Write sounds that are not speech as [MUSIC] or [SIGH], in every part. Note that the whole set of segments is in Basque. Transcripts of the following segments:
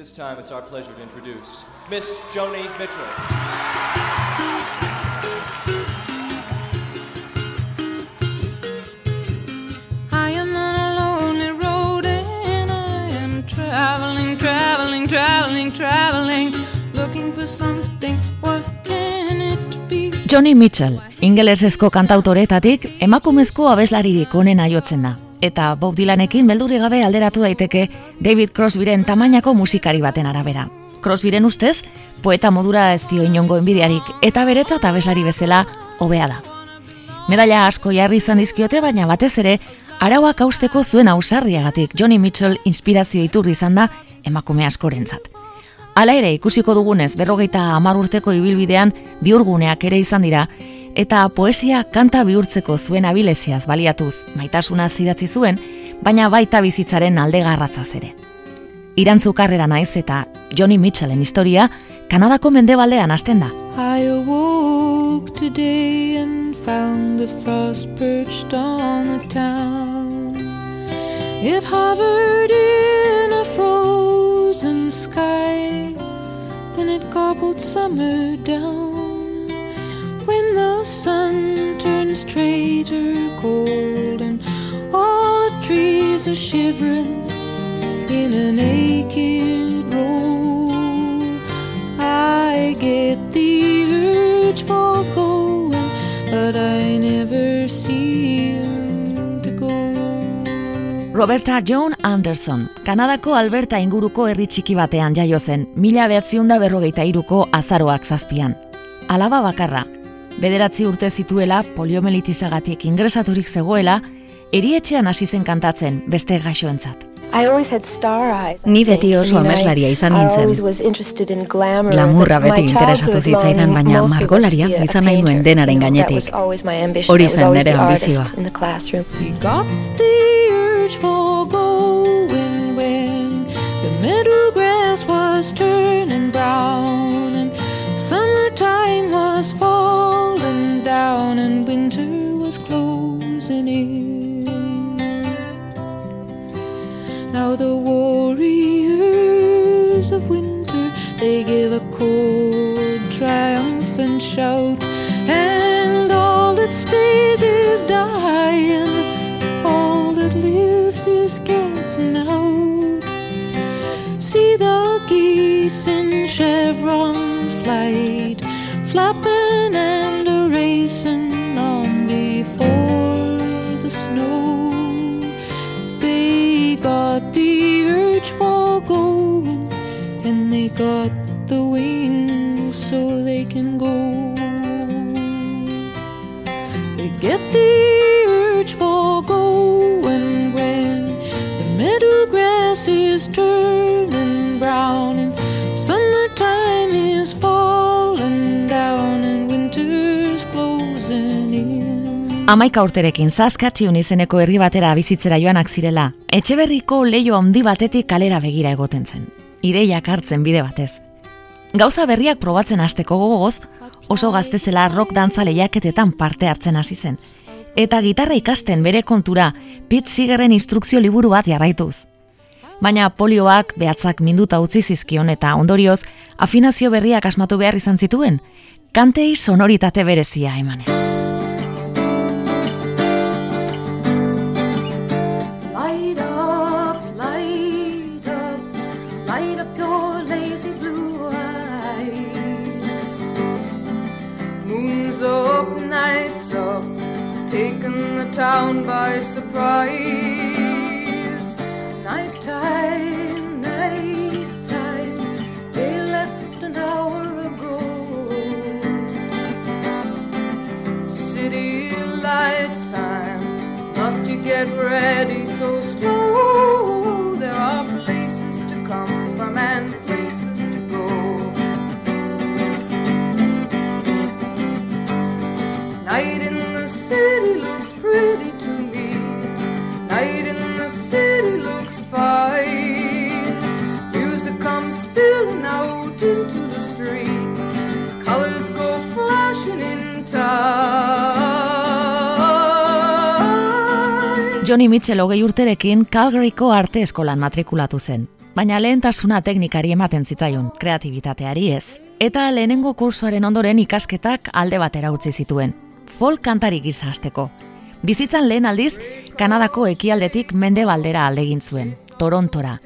this time it's our pleasure to introduce Miss Joni Mitchell. I am on a lonely road and I am traveling, traveling, traveling, traveling, looking for something. What can it be? Johnny Mitchell, ingelesezko kantautoretatik emakumezko abeslaririk onena jotzen da. Eta Bob Dylanekin beldurri gabe alderatu daiteke David Crosbyren tamainako musikari baten arabera. Crosbyren ustez, poeta modura ez dio inongo enbidiarik eta beretzat abeslari bezala hobea da. Medalla asko jarri izan dizkiote, baina batez ere, arauak hausteko zuen ausardiagatik Johnny Mitchell inspirazio iturri izan da emakume askorentzat. Hala ere, ikusiko dugunez, berrogeita hamar urteko ibilbidean biurguneak ere izan dira, eta poesia kanta bihurtzeko zuen abileziaz baliatuz maitasuna zidatzi zuen, baina baita bizitzaren alde garratzaz ere. Irantzu karrera naiz eta Johnny Mitchellen historia Kanadako mendebaldean hasten da. I awoke today and found the frost perched on the town. It hovered in a frozen sky, then it gobbled summer down. When the sun turns traitor cold and all the trees are shivering in a naked row. I get the urge for going, but I never seem to go. Roberta Joan Anderson, Kanadako Alberta inguruko herri txiki batean jaio zen, mila behatziunda berrogeita iruko azaroak zazpian. Alaba bakarra, bederatzi urte zituela poliomelitizagatik ingresaturik zegoela, erietxean hasi zen kantatzen beste gaixoentzat. Ni beti oso ameslaria izan nintzen. Glamurra beti interesatu zitzaidan, baina margolaria izan nahi nuen denaren gainetik. Hori zen nire ambizioa. He got the urge for going when the meadow grass was turning brown and summertime was falling and winter was closing in. Now the warriors of winter they give a cold triumphant shout and all that stays is dying all that lives is getting out see the geese in chevron flight flapping and got the wings so they can go they get the urge for going when the meadow grass is turning brown and summertime is falling down and winter's closing in. Amaika urterekin Saskatchewan izeneko herri batera bizitzera joanak zirela, etxeberriko leio handi batetik kalera begira egoten zen. Ideiak hartzen bide batez. Gauza berriak probatzen hasteko gogoz, oso gaztezela rock dantza lehiaketetan parte hartzen hasi zen. Eta gitarra ikasten bere kontura, Pete Seegerren instrukzio liburu bat jarraituz. Baina polioak behatzak minduta utzi zizkion eta ondorioz, afinazio berriak asmatu behar izan zituen, kantei sonoritate berezia emanez. Taking the town by surprise. Nighttime, nighttime, they left an hour ago. City light time. Must you get ready so slow? There are places to come from and pretty to me. Night in the city looks fine. Music comes spilling out into the street. Colors go flashing in time. Johnny Mitchell hogei urterekin Calgaryko arte eskolan matrikulatu zen. baina lehentasuna teknikari ematen zitzaion, kreatibitateari ez. Eta lehenengo kursoaren ondoren ikasketak alde batera utzi zituen. Folk kantari gisa hasteko. Bizitzan lehen aldiz, Kanadako ekialdetik mende baldera alde zuen, Torontora.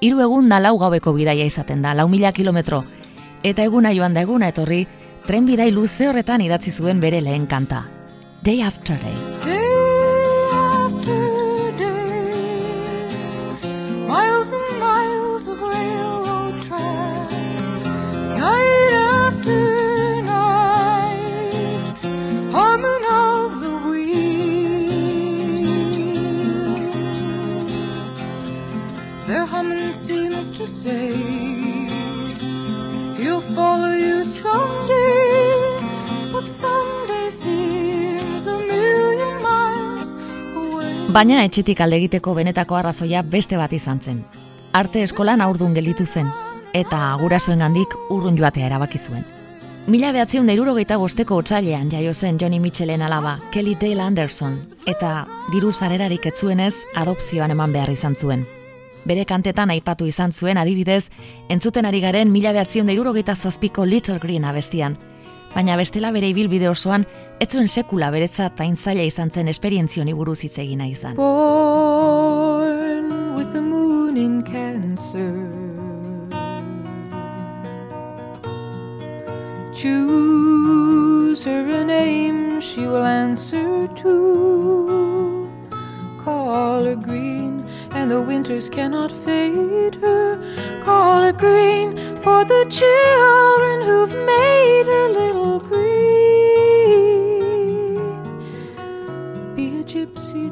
Hiru egun da lau gaueko bidaia izaten da, lau mila kilometro. Eta eguna joan da eguna etorri, tren bidai luze horretan idatzi zuen bere lehen kanta. Day after day. Baina etxetik alde egiteko benetako arrazoia beste bat izan zen. Arte eskolan aurdun gelditu zen, eta gurasoen gandik urrun joatea erabaki zuen. Mila behatziun da bosteko otxailean jaio zen Johnny Mitchellen alaba, Kelly Dale Anderson, eta diru zarerarik etzuenez adopzioan eman behar izan zuen. Bere kantetan aipatu izan zuen adibidez, entzuten ari garen mila behatziun da zazpiko Little Green abestian, baina bestela bere ibilbide osoan ez zuen sekula beretza tain zaila izan zen esperientzioni buruz hitz egina izan. Born with the moon in cancer. Choose her a name she will answer to. Call her green and the winters cannot fade her. Call her green for the children who've made her little gypsy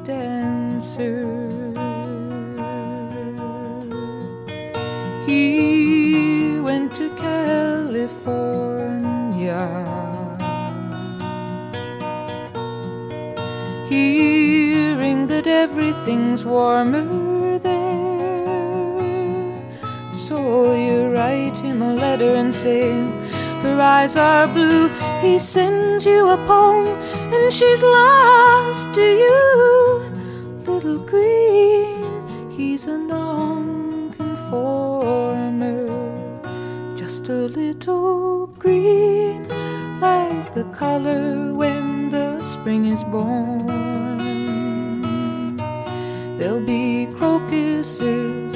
dancer. He went to California. Hearing that everything's warmer there. So you write him a letter and say, her eyes are blue. He sends you a poem, and she's lost to you. Little green, like the color when the spring is born. There'll be crocuses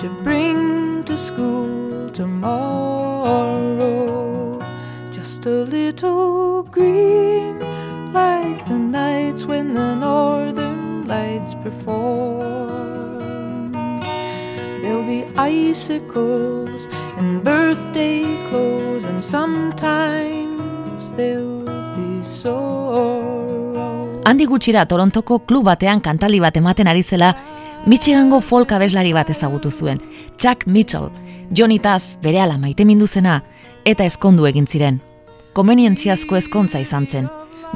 to bring to school tomorrow just a little green, like the nights when the northern lights perform. There'll be icicles and birthday clothes, and sometimes there'll be sorrow. Handi gutxira Torontoko klub batean kantali bat ematen ari zela, Michigango folk abeslari bat ezagutu zuen, Chuck Mitchell, Johnny Taz bere ala maite minduzena, eta ezkondu egin ziren komenientziazko ezkontza izan zen.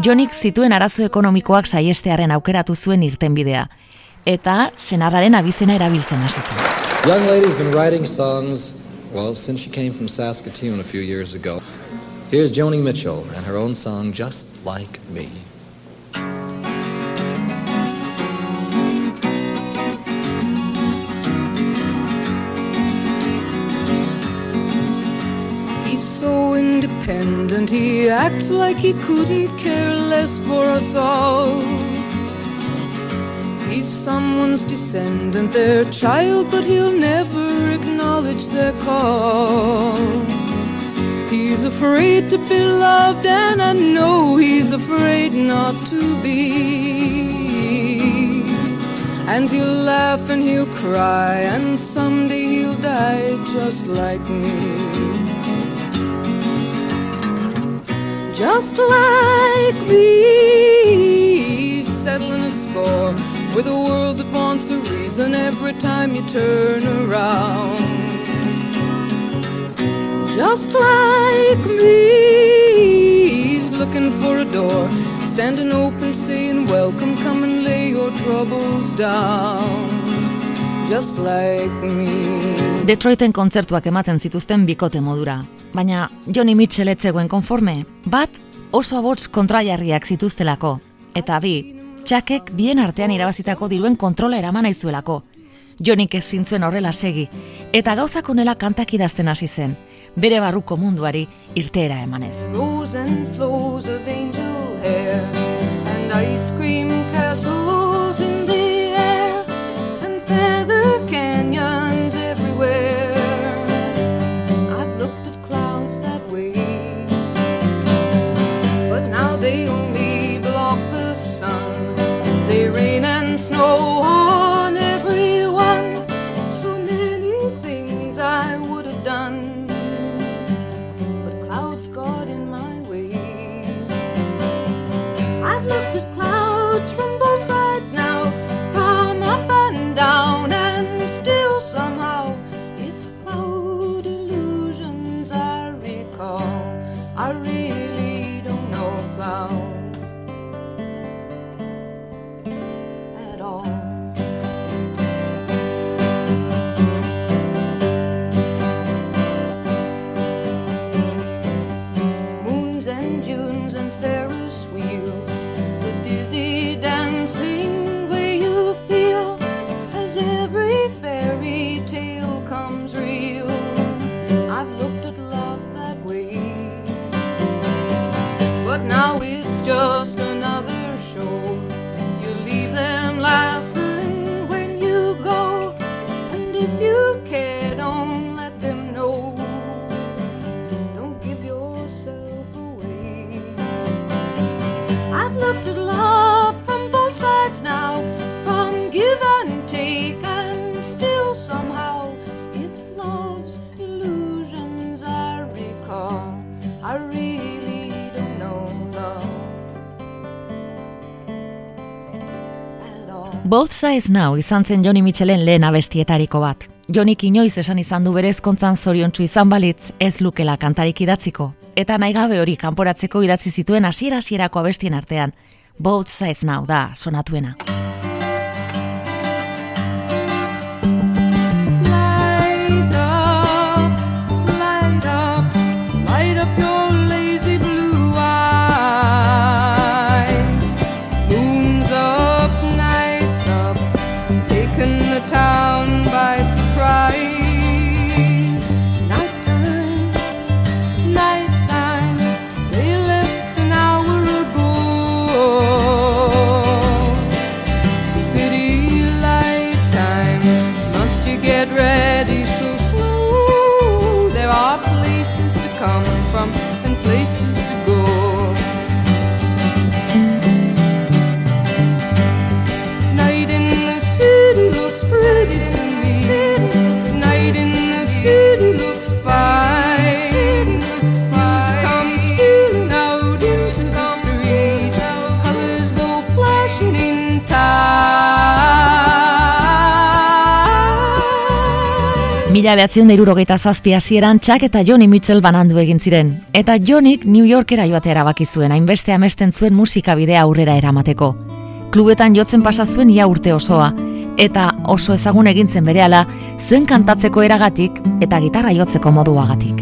Jonik zituen arazo ekonomikoak saiestearen aukeratu zuen irtenbidea eta senarraren abizena erabiltzen hasi zen. Young lady's been writing songs, well, since she came from Saskatoon a few years ago. Here's Joni Mitchell and her own song, Just Like Me. He's so independent. He acts like he couldn't care less for us all. He's someone's descendant, their child, but he'll never acknowledge their call. He's afraid to be loved, and I know he's afraid not to be. And he'll laugh and he'll cry, and someday he'll die just like me. just like me, settling a score with a world that wants a reason every time you turn around. Just like me, he's looking for a door, standing open, saying, Welcome, come and lay your troubles down. Just like me. Detroiten kontzertuak ematen zituzten bikote modura, baina Johnny Mitchell etzegoen konforme, bat oso abots kontraiarriak zituztelako, eta bi, txakek bien artean irabazitako diruen kontrola eraman aizuelako. Jonik ez zintzuen horrela segi, eta gauzak onela kantak idazten hasi zen, bere barruko munduari irteera emanez. and ice cream castles snow on everyone. So many things I would have done, but clouds got in my way. I've looked at clouds from both sides now, from up and down, and still somehow it's cloud illusions I recall. I really Sides Now izan zen Johnny Mitchellen lehen abestietariko bat. Jonik inoiz esan izan du berez kontzan zoriontsu izan balitz ez lukela kantarik idatziko. Eta nahi gabe hori kanporatzeko idatzi zituen hasiera hasierako abestien artean. Both Sides Now da sonatuena. Behatzion irurogeita zazpi hasieran Chuck eta Johnny Mitchell banandu egin ziren. Eta Johnnyk New Yorkera joatea erabaki zuen, hainbeste amesten zuen musikabidea aurrera eramateko. Klubetan jotzen pasa zuen ia urte osoa, eta oso ezagun egintzen berehala, zuen kantatzeko eragatik eta gitarra jotzeko moduagatik.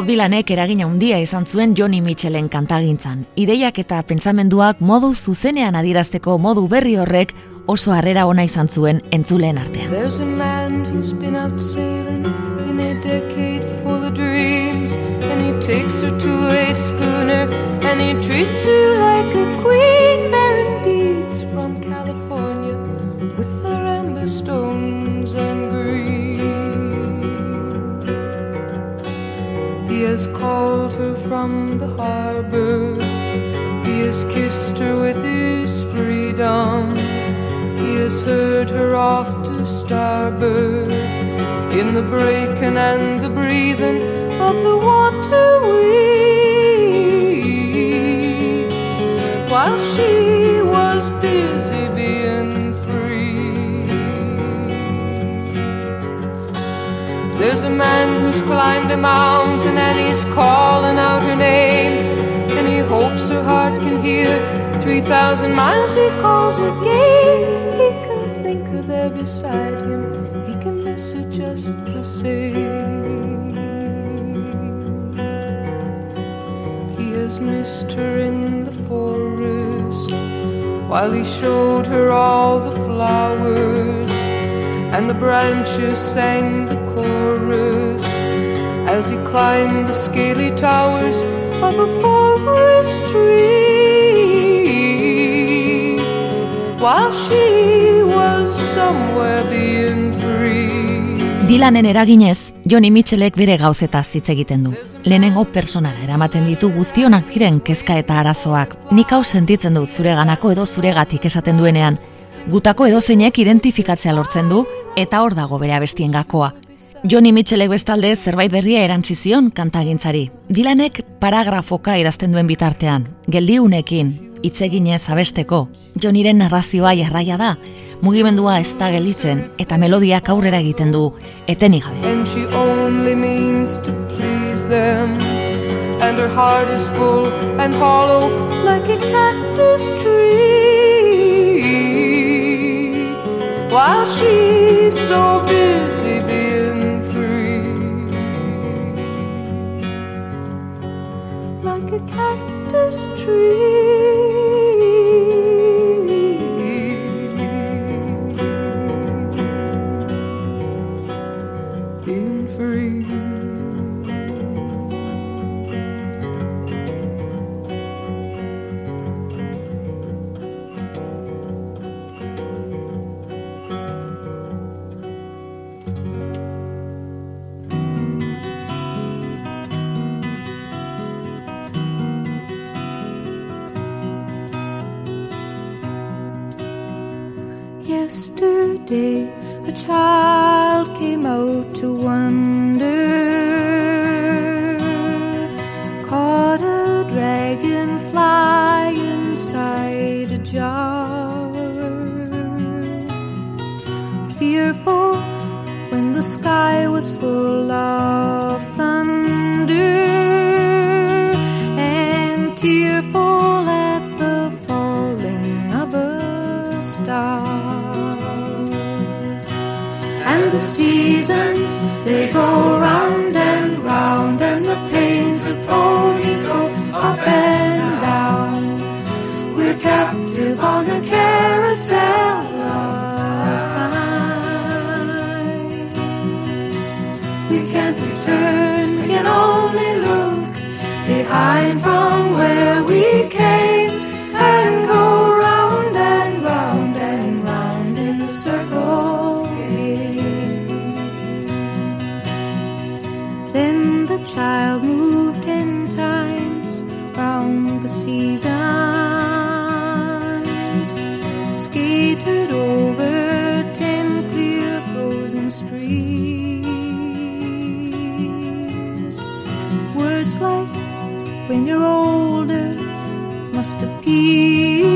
Bob Dylanek eragina handia izan zuen Johnny Mitchellen kantagintzan. Ideiak eta pentsamenduak modu zuzenean adirazteko modu berri horrek oso harrera ona izan zuen entzuleen artean. There's a man who's been out sailing in a decade full of dreams and he takes her to a schooner and he treats her like harbor. He has kissed her with his freedom. He has heard her off to starboard in the breaking and the breathing of the water weeds while she was busy being free. There's a man who's climbed a mountain and he's calling out her name. He hopes her heart can hear 3,000 miles he calls again. He can think her there beside him, he can miss her just the same. He has missed her in the forest while he showed her all the flowers and the branches sang the chorus as he climbed the scaly towers of a forest tree while she was somewhere being free. Dylanen eraginez, Johnny Mitchellek bere gauzeta hitz egiten du. Lehenengo personara eramaten ditu guztionak diren kezka eta arazoak. Nik hau sentitzen dut zure ganako edo zuregatik esaten duenean. Gutako edo zeinek identifikatzea lortzen du eta hor dago bere abestien gakoa. Johnny Mitchellek bestalde zerbait berria erantzi zion kantagintzari. Dilanek paragrafoka idazten duen bitartean, geldiunekin, hitzeginez abesteko. Johnnyren narrazioa jarraia da, mugimendua ez da gelditzen eta melodiak aurrera egiten du etenik gabe. And she only means to please them And her heart is full and hollow like a cactus tree while she's so busy Like a cactus tree. to one the peace.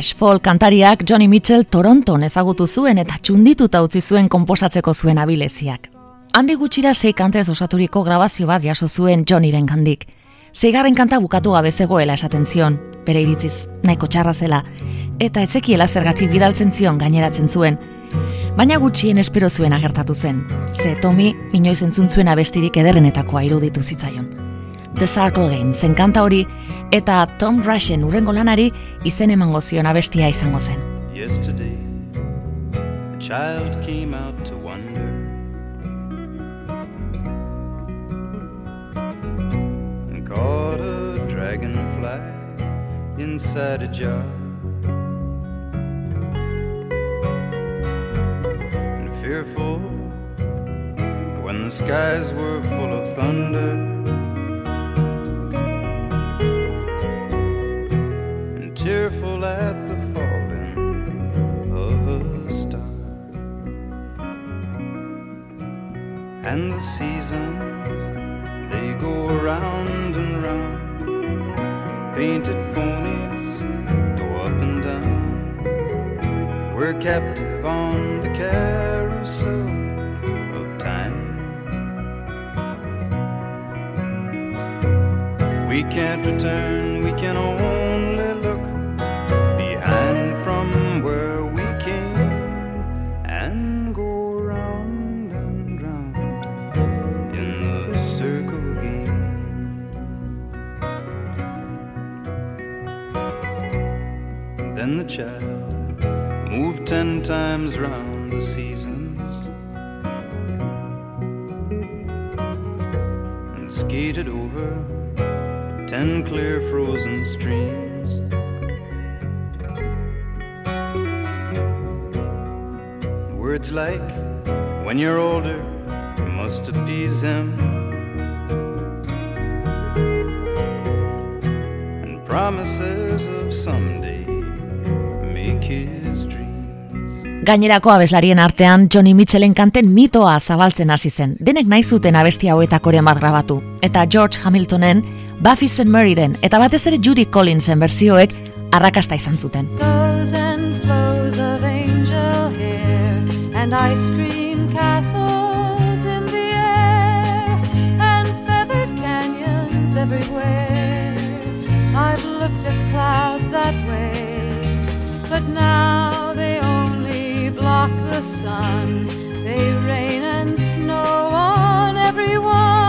Rush folk kantariak Johnny Mitchell Toronton ezagutu zuen eta txundituta utzi zuen konposatzeko zuen abileziak. Handi gutxira sei kantez osaturiko grabazio bat jaso zuen Johnnyren kandik. Seigarren kanta bukatu gabe zegoela esaten zion, bere iritziz, nahiko txarra zela, eta etzekiela zergatik bidaltzen zion gaineratzen zuen. Baina gutxien espero zuen agertatu zen, ze Tommy inoiz entzun zuen abestirik ederrenetakoa iruditu zitzaion. The Circle Game zen kanta hori, eta Tom Rushen urrengo lanari izen emango zion abestia izango zen. Yesterday, a child came out to wonder. And caught a dragonfly inside a jar. And fearful when the skies were full of thunder. And tearful at the falling of a star. And the seasons, they go round and round. Painted ponies go up and down. We're captive on the carousel of time. We can't return, we can only Then the child moved ten times round the seasons and skated over ten clear frozen streams. Words like, when you're older, you must appease him. And promises of someday Gainerako abeslarien artean Johnny Mitchellen kanten mitoa zabaltzen hasi zen. Denek nahi zuten abesti hauetakoren bat grabatu. Eta George Hamiltonen, Buffy St. Maryren eta batez ere Judy Collinsen berzioek arrakasta izan zuten. Everywhere. I've looked at clouds that way, but now they only block the sun. They rain and snow on everyone.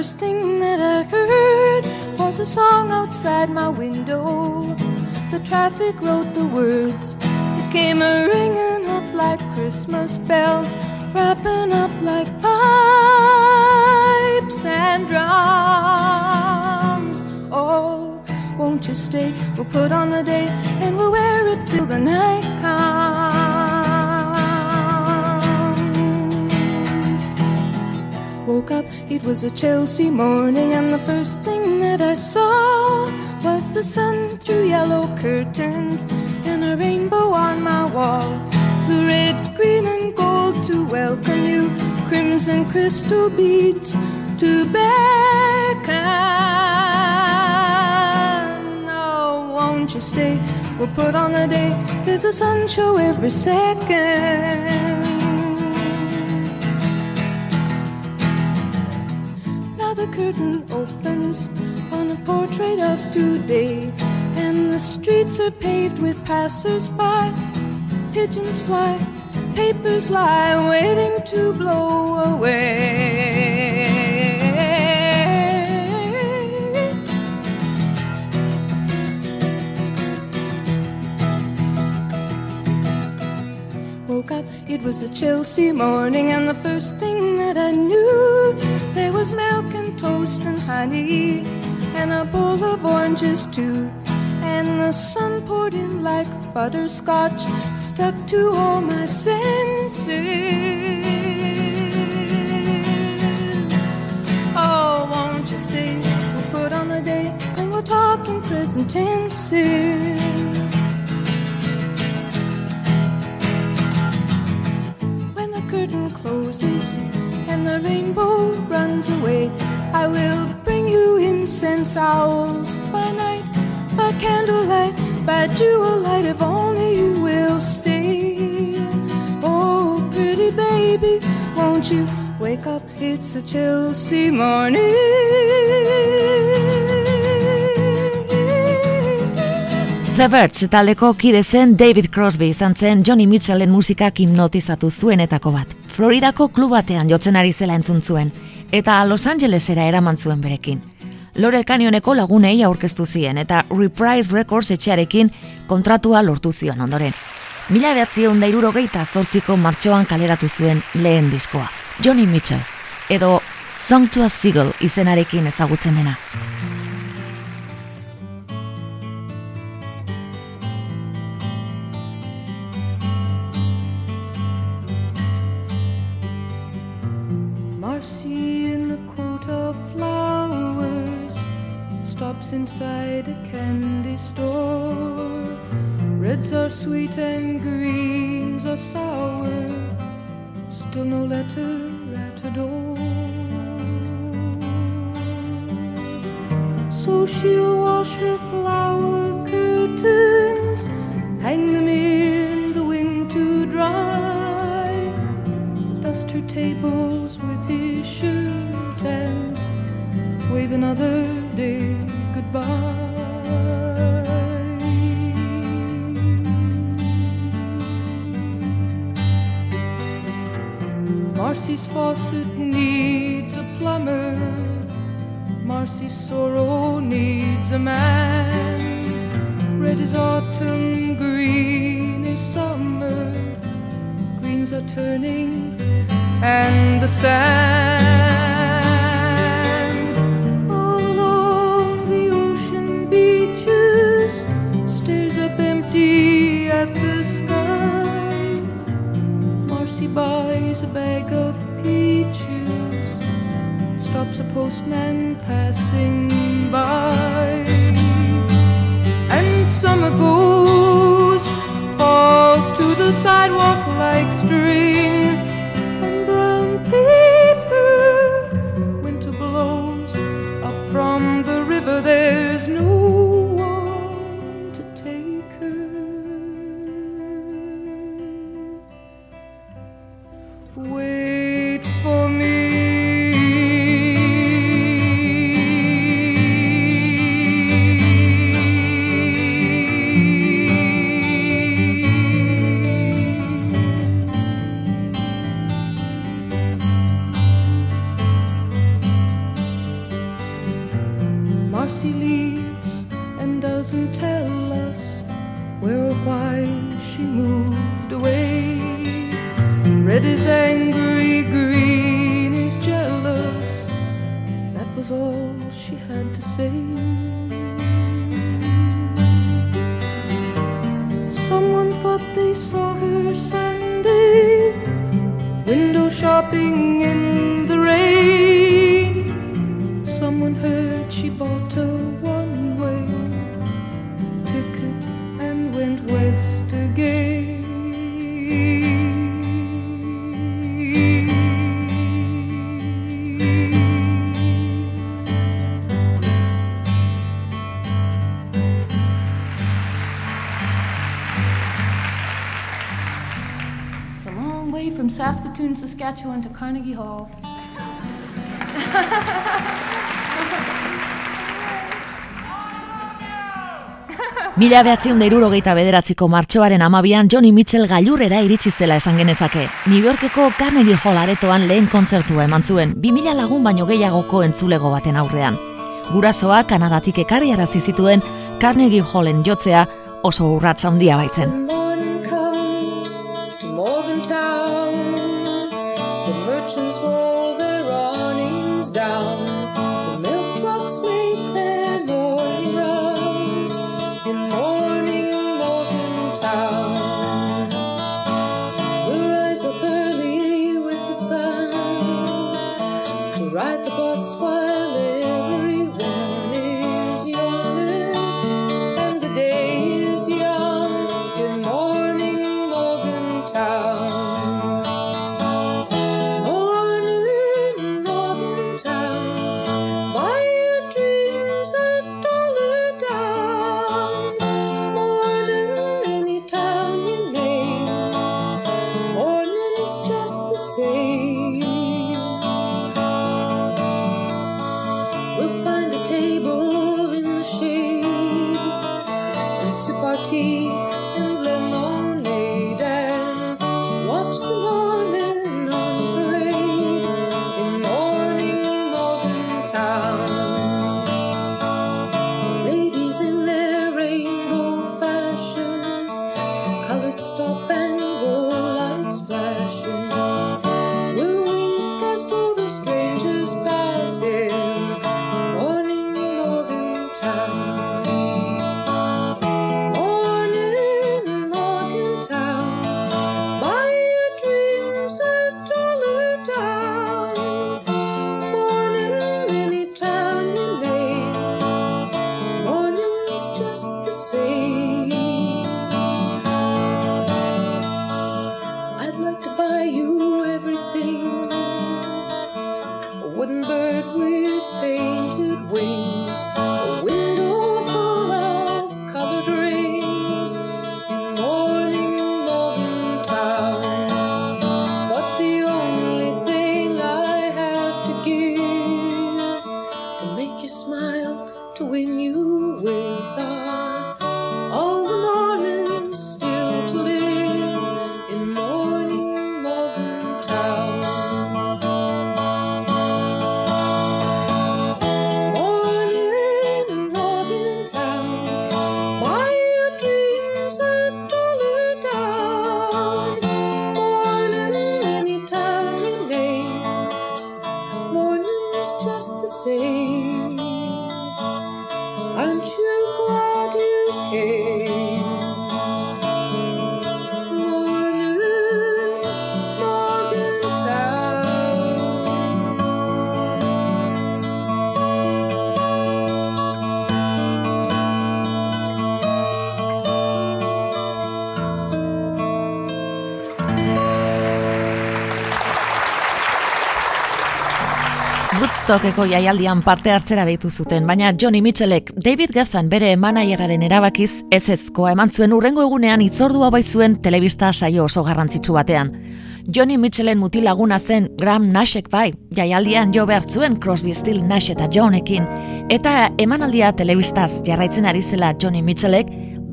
First thing that I heard was a song outside my window. The traffic wrote the words, it came a ringing up like Christmas bells, wrapping up like pipes and drums. Oh, won't you stay? We'll put on the day and we'll wear it till the night comes. Woke up, it was a Chelsea morning, and the first thing that I saw was the sun through yellow curtains and a rainbow on my wall. The red, green, and gold to welcome you, crimson crystal beads to beckon. Oh, won't you stay? We'll put on the day. There's a sun show every second. Are paved with passers-by. Pigeons fly, papers lie, waiting to blow away. Woke up, it was a Chelsea morning, and the first thing that I knew, there was milk and toast and honey, and a bowl of oranges too. And the sun poured in like butterscotch, stuck to all my senses. Oh, won't you stay? We'll put on the day, and we'll talk in present tenses. When the curtain closes and the rainbow runs away, I will bring you incense owls night, by candlelight, by jewel light, if only you will stay. Oh, pretty baby, won't you wake up? It's a Chelsea morning. The Birds taldeko kide zen David Crosby izan zen Johnny Mitchellen musikak hipnotizatu zuenetako bat. Floridako klub batean jotzen ari zela entzun zuen, eta Los Angelesera eraman zuen berekin. Laurel Canyoneko lagunei aurkeztu zien eta Reprise Records etxearekin kontratua lortu zion ondoren. Mila behatzion da irurogeita zortziko martxoan kaleratu zuen lehen diskoa, Johnny Mitchell, edo Song to a Seagull izenarekin ezagutzen dena. Boone, Saskatchewan to Carnegie Hall. Mila behatziun irurogeita bederatziko martxoaren amabian Johnny Mitchell gailurrera iritsi zela esan genezake. New Yorkeko Carnegie Hall aretoan lehen kontzertua eman zuen, 2000 lagun baino gehiagoko entzulego baten aurrean. Gurasoa Kanadatik ekarri zituen Carnegie Hallen jotzea oso urratsa handia baitzen. Woodstockeko jaialdian parte hartzera deitu zuten, baina Johnny Mitchellek David Geffen bere manaieraren erabakiz ezezkoa eman zuen urrengo egunean itzordua baizuen telebista saio oso garrantzitsu batean. Johnny Mitchellen mutilaguna zen Graham Nashek bai, jaialdian jo behartzuen Crosby, Still, Nash eta Johnekin, eta emanaldia telebistaz jarraitzen ari zela Johnny Mitchellek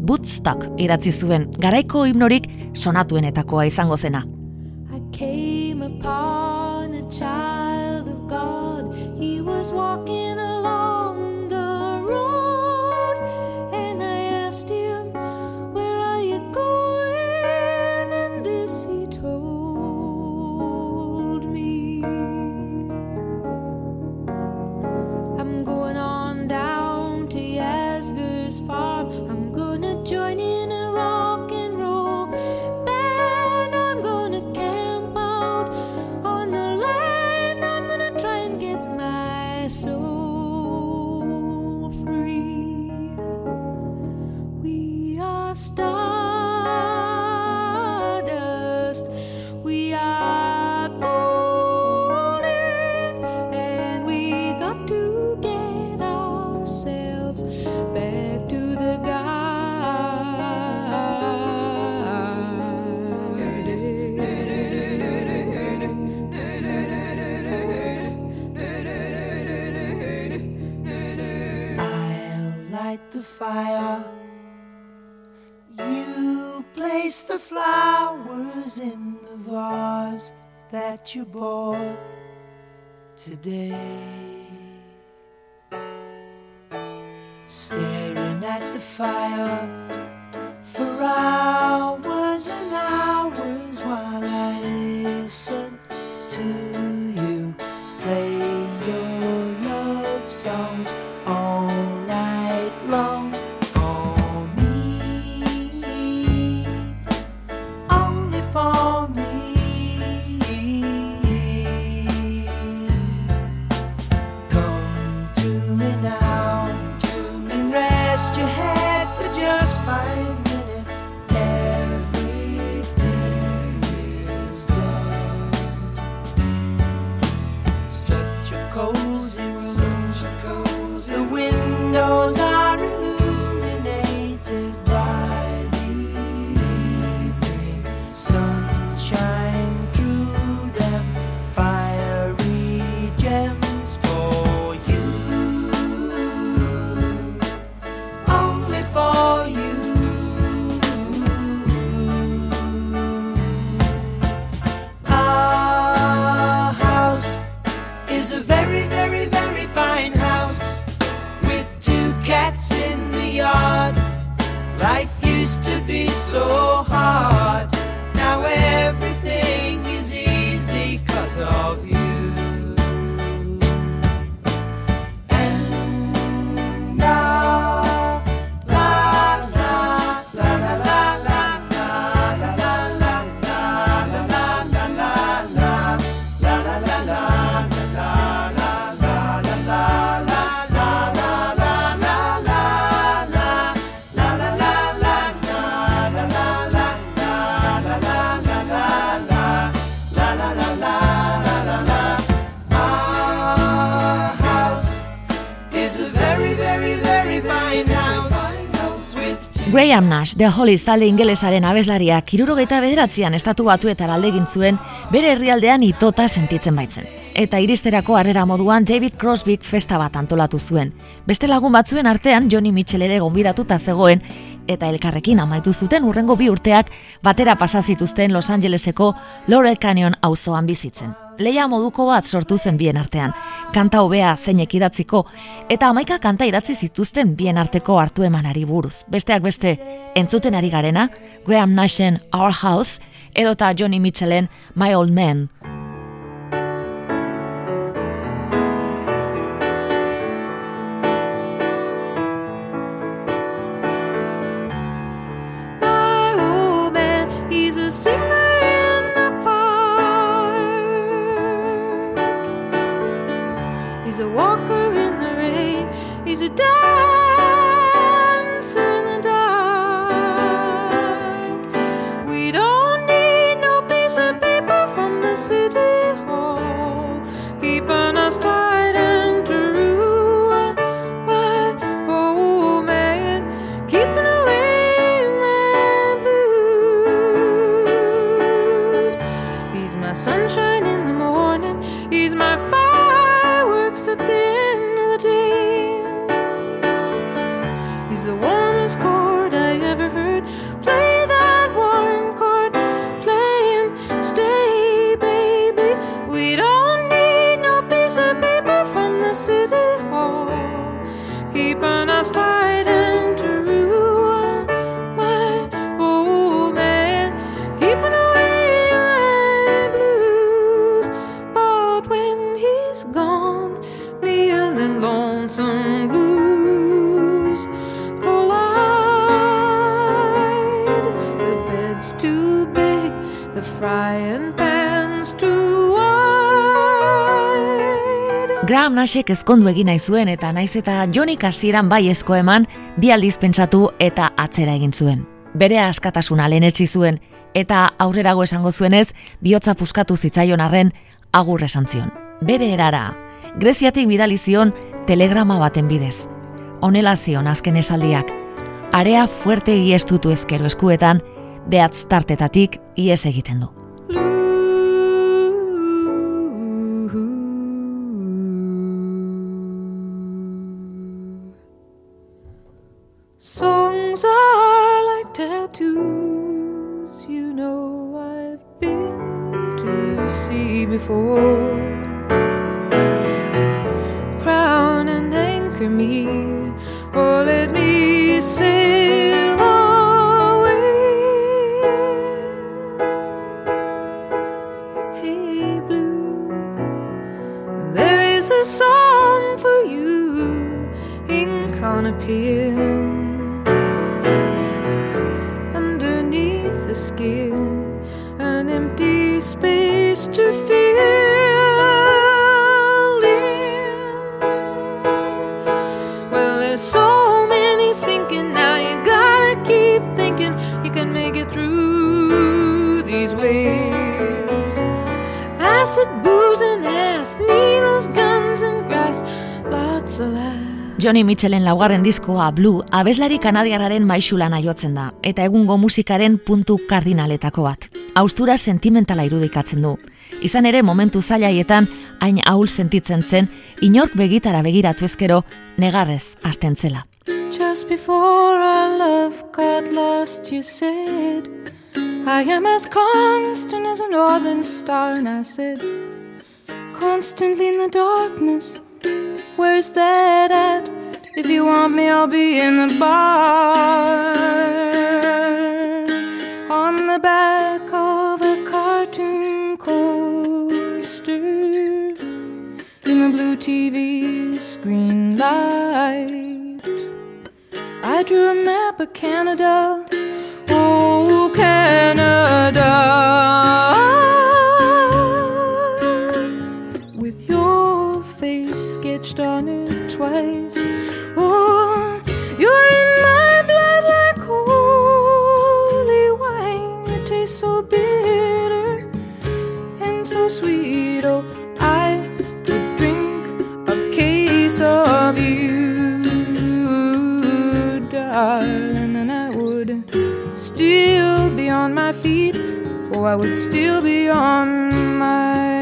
Woodstock idatzi zuen, garaiko himnorik sonatuenetakoa izango zena. I came upon a child walking alone. You bought today. Staring at the fire for hours Graham Nash, The Hollies talde ingelesaren abeslaria, kirurogeita bederatzean estatu batuetara alde egin zuen, bere herrialdean itota sentitzen baitzen. Eta iristerako harrera moduan David Crosbyk festa bat antolatu zuen. Beste lagun batzuen artean Johnny Mitchell ere gonbidatuta zegoen, eta elkarrekin amaitu zuten urrengo bi urteak batera pasa zituzten Los Angeleseko Laurel Canyon auzoan bizitzen. Leia moduko bat sortu zen bien artean, kanta hobea zeinek idatziko, eta amaika kanta idatzi zituzten bien arteko hartu emanari buruz. Besteak beste, entzuten ari garena, Graham Nashen Our House, edota Johnny Mitchellen My Old Man. The frying pan's too. Graham Nashek ezkondu egin nahi zuen eta naiz eta Johnny hasieran bai ezko eman, bi aldiz pentsatu eta atzera egin zuen. Bere askatasuna lehenetsi zuen eta aurrerago esango zuenez, bihotza puskatu zitzaion arren agur esan zion. Bere erara, Greziatik bidali zion telegrama baten bidez. Honela zion azken esaldiak, area fuerte estutu ezkero eskuetan, behatz tartetatik ies egiten du. Songs are like tattoos, you know I've been to see before. Crown and anchor me, or let me Underneath the skin, an empty space to fill in. Well, there's so many sinking now, you gotta keep thinking you can make it through these waves. Acid, booze, and ass, needles, guns, and grass, lots of laughs. Johnny Mitchellen laugarren diskoa Blue abeslari kanadiarraren maixulana jotzen da, eta egungo musikaren puntu kardinaletako bat. Austura sentimentala irudikatzen du. Izan ere momentu zailaietan hain ahul sentitzen zen, inork begitara begiratu ezkero negarrez hasten zela. Just before our love got lost, you said, I am as constant as a northern star. And I said, constantly in the darkness, where's that at? If you want me, I'll be in the bar. On the back of a cartoon coaster in the blue TV screen light. I drew a map of Canada. Oh, Canada. Twice. Oh, you're in my blood like holy wine. It tastes so bitter and so sweet. Oh, I could drink a case of you, darling, and I would still be on my feet. Oh, I would still be on my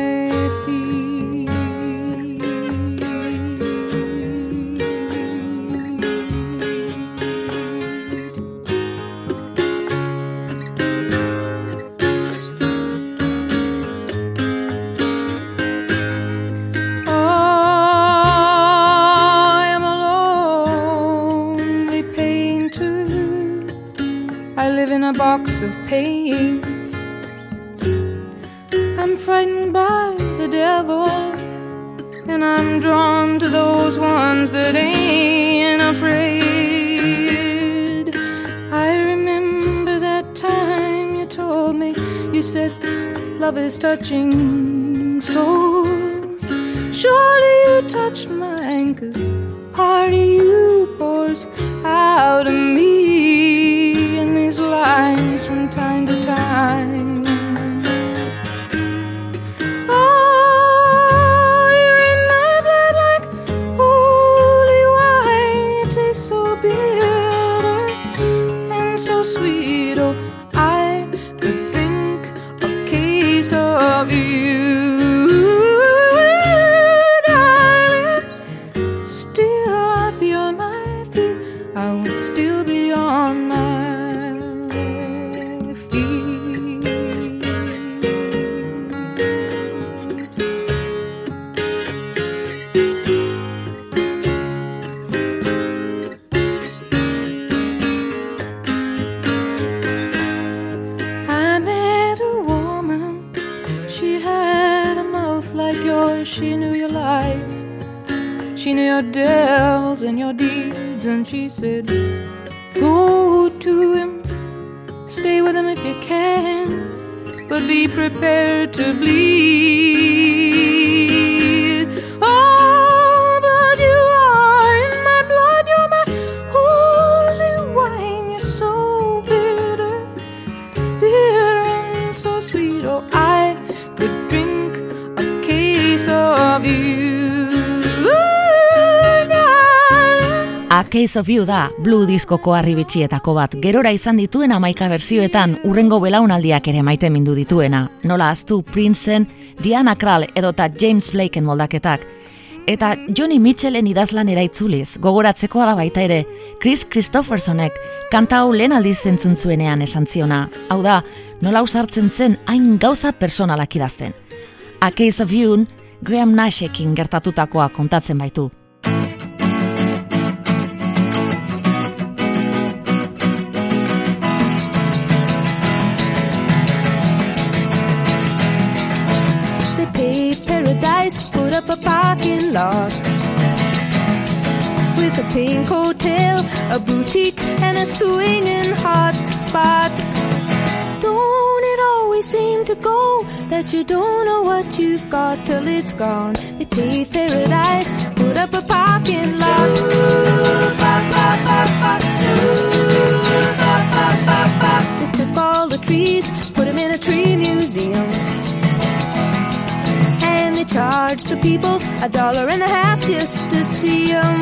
box of paints. I'm frightened by the devil, and I'm drawn to those ones that ain't afraid. I remember that time you told me, you said, love is touching souls. Surely you touch mine, cause part of you pours out of me from time to time. Prepared to bleed. A Case of You da Blue diskoko arribitxietako bat. Gerora izan dituen amaika berzioetan urrengo belaunaldiak ere maite mindu dituena. Nola aztu Princeen, Diana Krall edota James Blakeen moldaketak. Eta Johnny Mitchellen idazlan eraitzuliz, gogoratzeko da baita ere, Chris Christophersonek kanta hau lehen aldiz zentzun esan ziona. Hau da, nola usartzen zen hain gauza personalak idazten. A Case of You, Graham Nashekin gertatutakoa kontatzen baitu. Lot with a pink hotel, a boutique, and a swinging hot spot. Don't it always seem to go that you don't know what you've got till it's gone? They paved paradise, put up a parking lot. They took all the trees, put them in a tree museum charge the people a dollar and a half just to see them.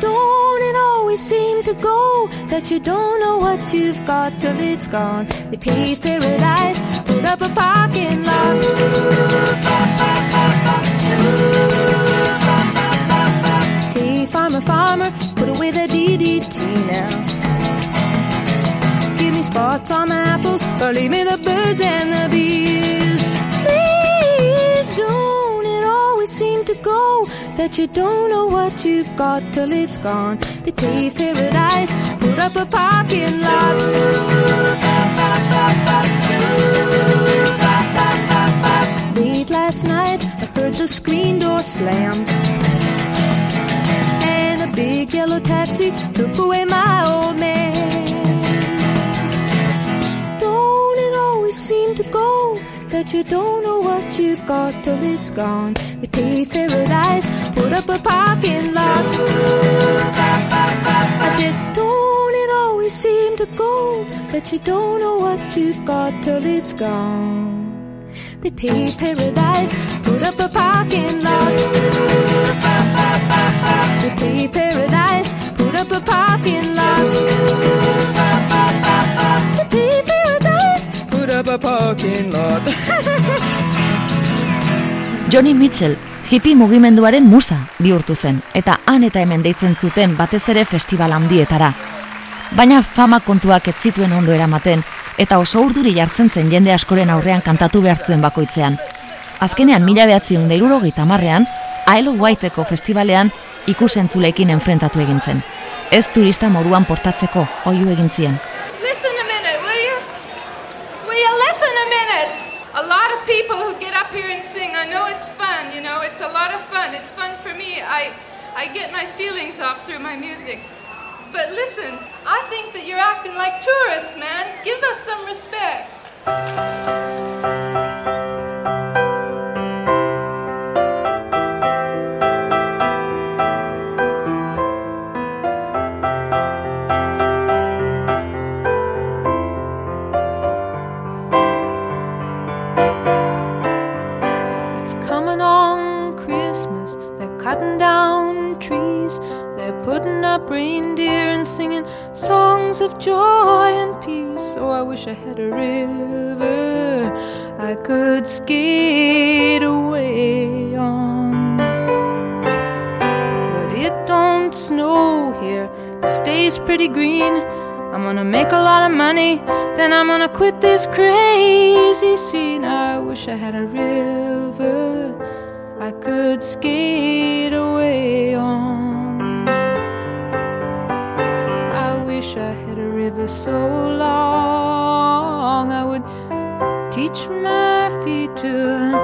Don't it always seem to go that you don't know what you've got till it's gone? They paved paradise, put up a parking lot. Hey, farmer, farmer, put away the DDT now. Give me spots on my apples, or leave me the birds and the bees. Go that you don't know what you've got till it's gone. They pave paradise, put up a parking lot. Late last night, I heard the screen door slam. And a big yellow taxi took away my old man. Don't it always seem to go that you don't know what you've got till it's gone? Paved paradise, put up a parking lot. I said, don't it always seem to go that you don't know what you've got till it's gone? They paved paradise, put up a parking lot. They paved paradise, put up a parking lot. They paved paradise, put up a parking lot. [LAUGHS] Johnny Mitchell hippie mugimenduaren musa bihurtu zen eta han eta hemen deitzen zuten batez ere festival handietara. Baina fama kontuak ez zituen ondo eramaten eta oso urduri jartzen zen jende askoren aurrean kantatu behartzuen bakoitzean. Azkenean mila behatziun deiruro gita marrean, Aelo Whiteko festivalean ikusentzulekin enfrentatu egin zen. Ez turista moduan portatzeko oiu egin zien. people who get up here and sing. I know it's fun, you a lot of fun. It's fun for me. I, I get my feelings off through my music. But listen, I think that you're acting like tourists, man. Give us some respect. Quit this crazy scene. I wish I had a river I could skate away on. I wish I had a river so long I would teach my feet to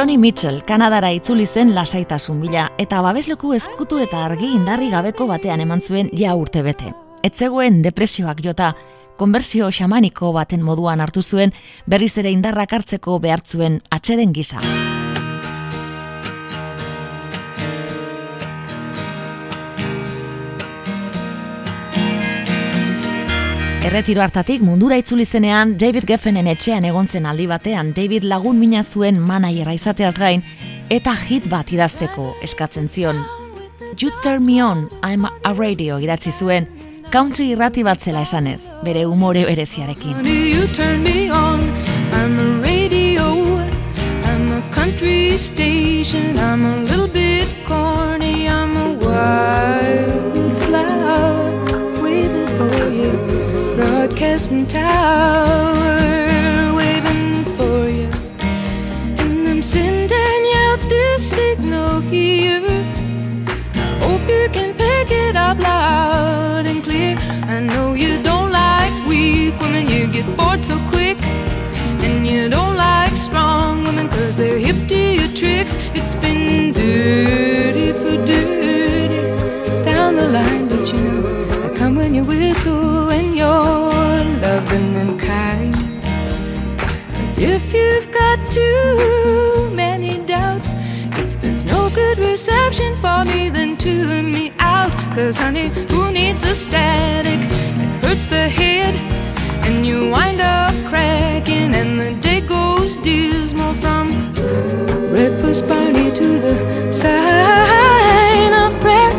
Johnny Mitchell, Kanadara itzuli zen lasaitasun bila, eta babesleku ezkutu eta argi indarri gabeko batean eman zuen ja urte bete. Etzegoen depresioak jota, konbersio xamaniko baten moduan hartu zuen, berriz ere indarrak hartzeko behartzuen atxeden gisa. Erretiro hartatik mundura itzuli zenean David Geffenen etxean egontzen aldi batean David lagun mina zuen manaiera izateaz gain eta hit bat idazteko eskatzen zion. You turn me on, I'm a radio idatzi zuen, country irrati bat zela esanez, bere umore bereziarekin. You turn me on, I'm a radio, Cause honey, who needs the static? It hurts the head, and you wind up cracking, and the day goes dismal from breakfast party to the sign of prayer.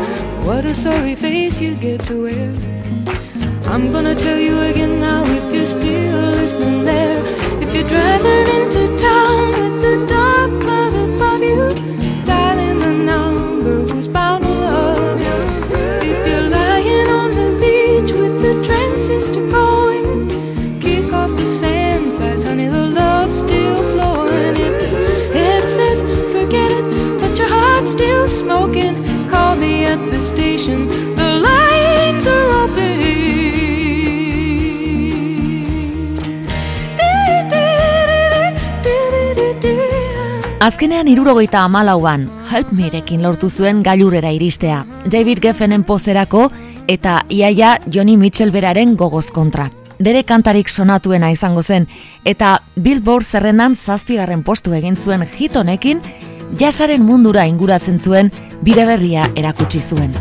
What a sorry face you get to wear. I'm gonna tell you again now if you're still listening there. Azkenean irurogeita amalauan, Help Merekin lortu zuen gailurera iristea, David Geffenen pozerako eta iaia Johnny Mitchell beraren gogoz kontra. Bere kantarik sonatuena izango zen, eta Billboard zerrendan zazpigarren postu egin zuen hitonekin, jasaren mundura inguratzen zuen bide berria erakutsi zuen.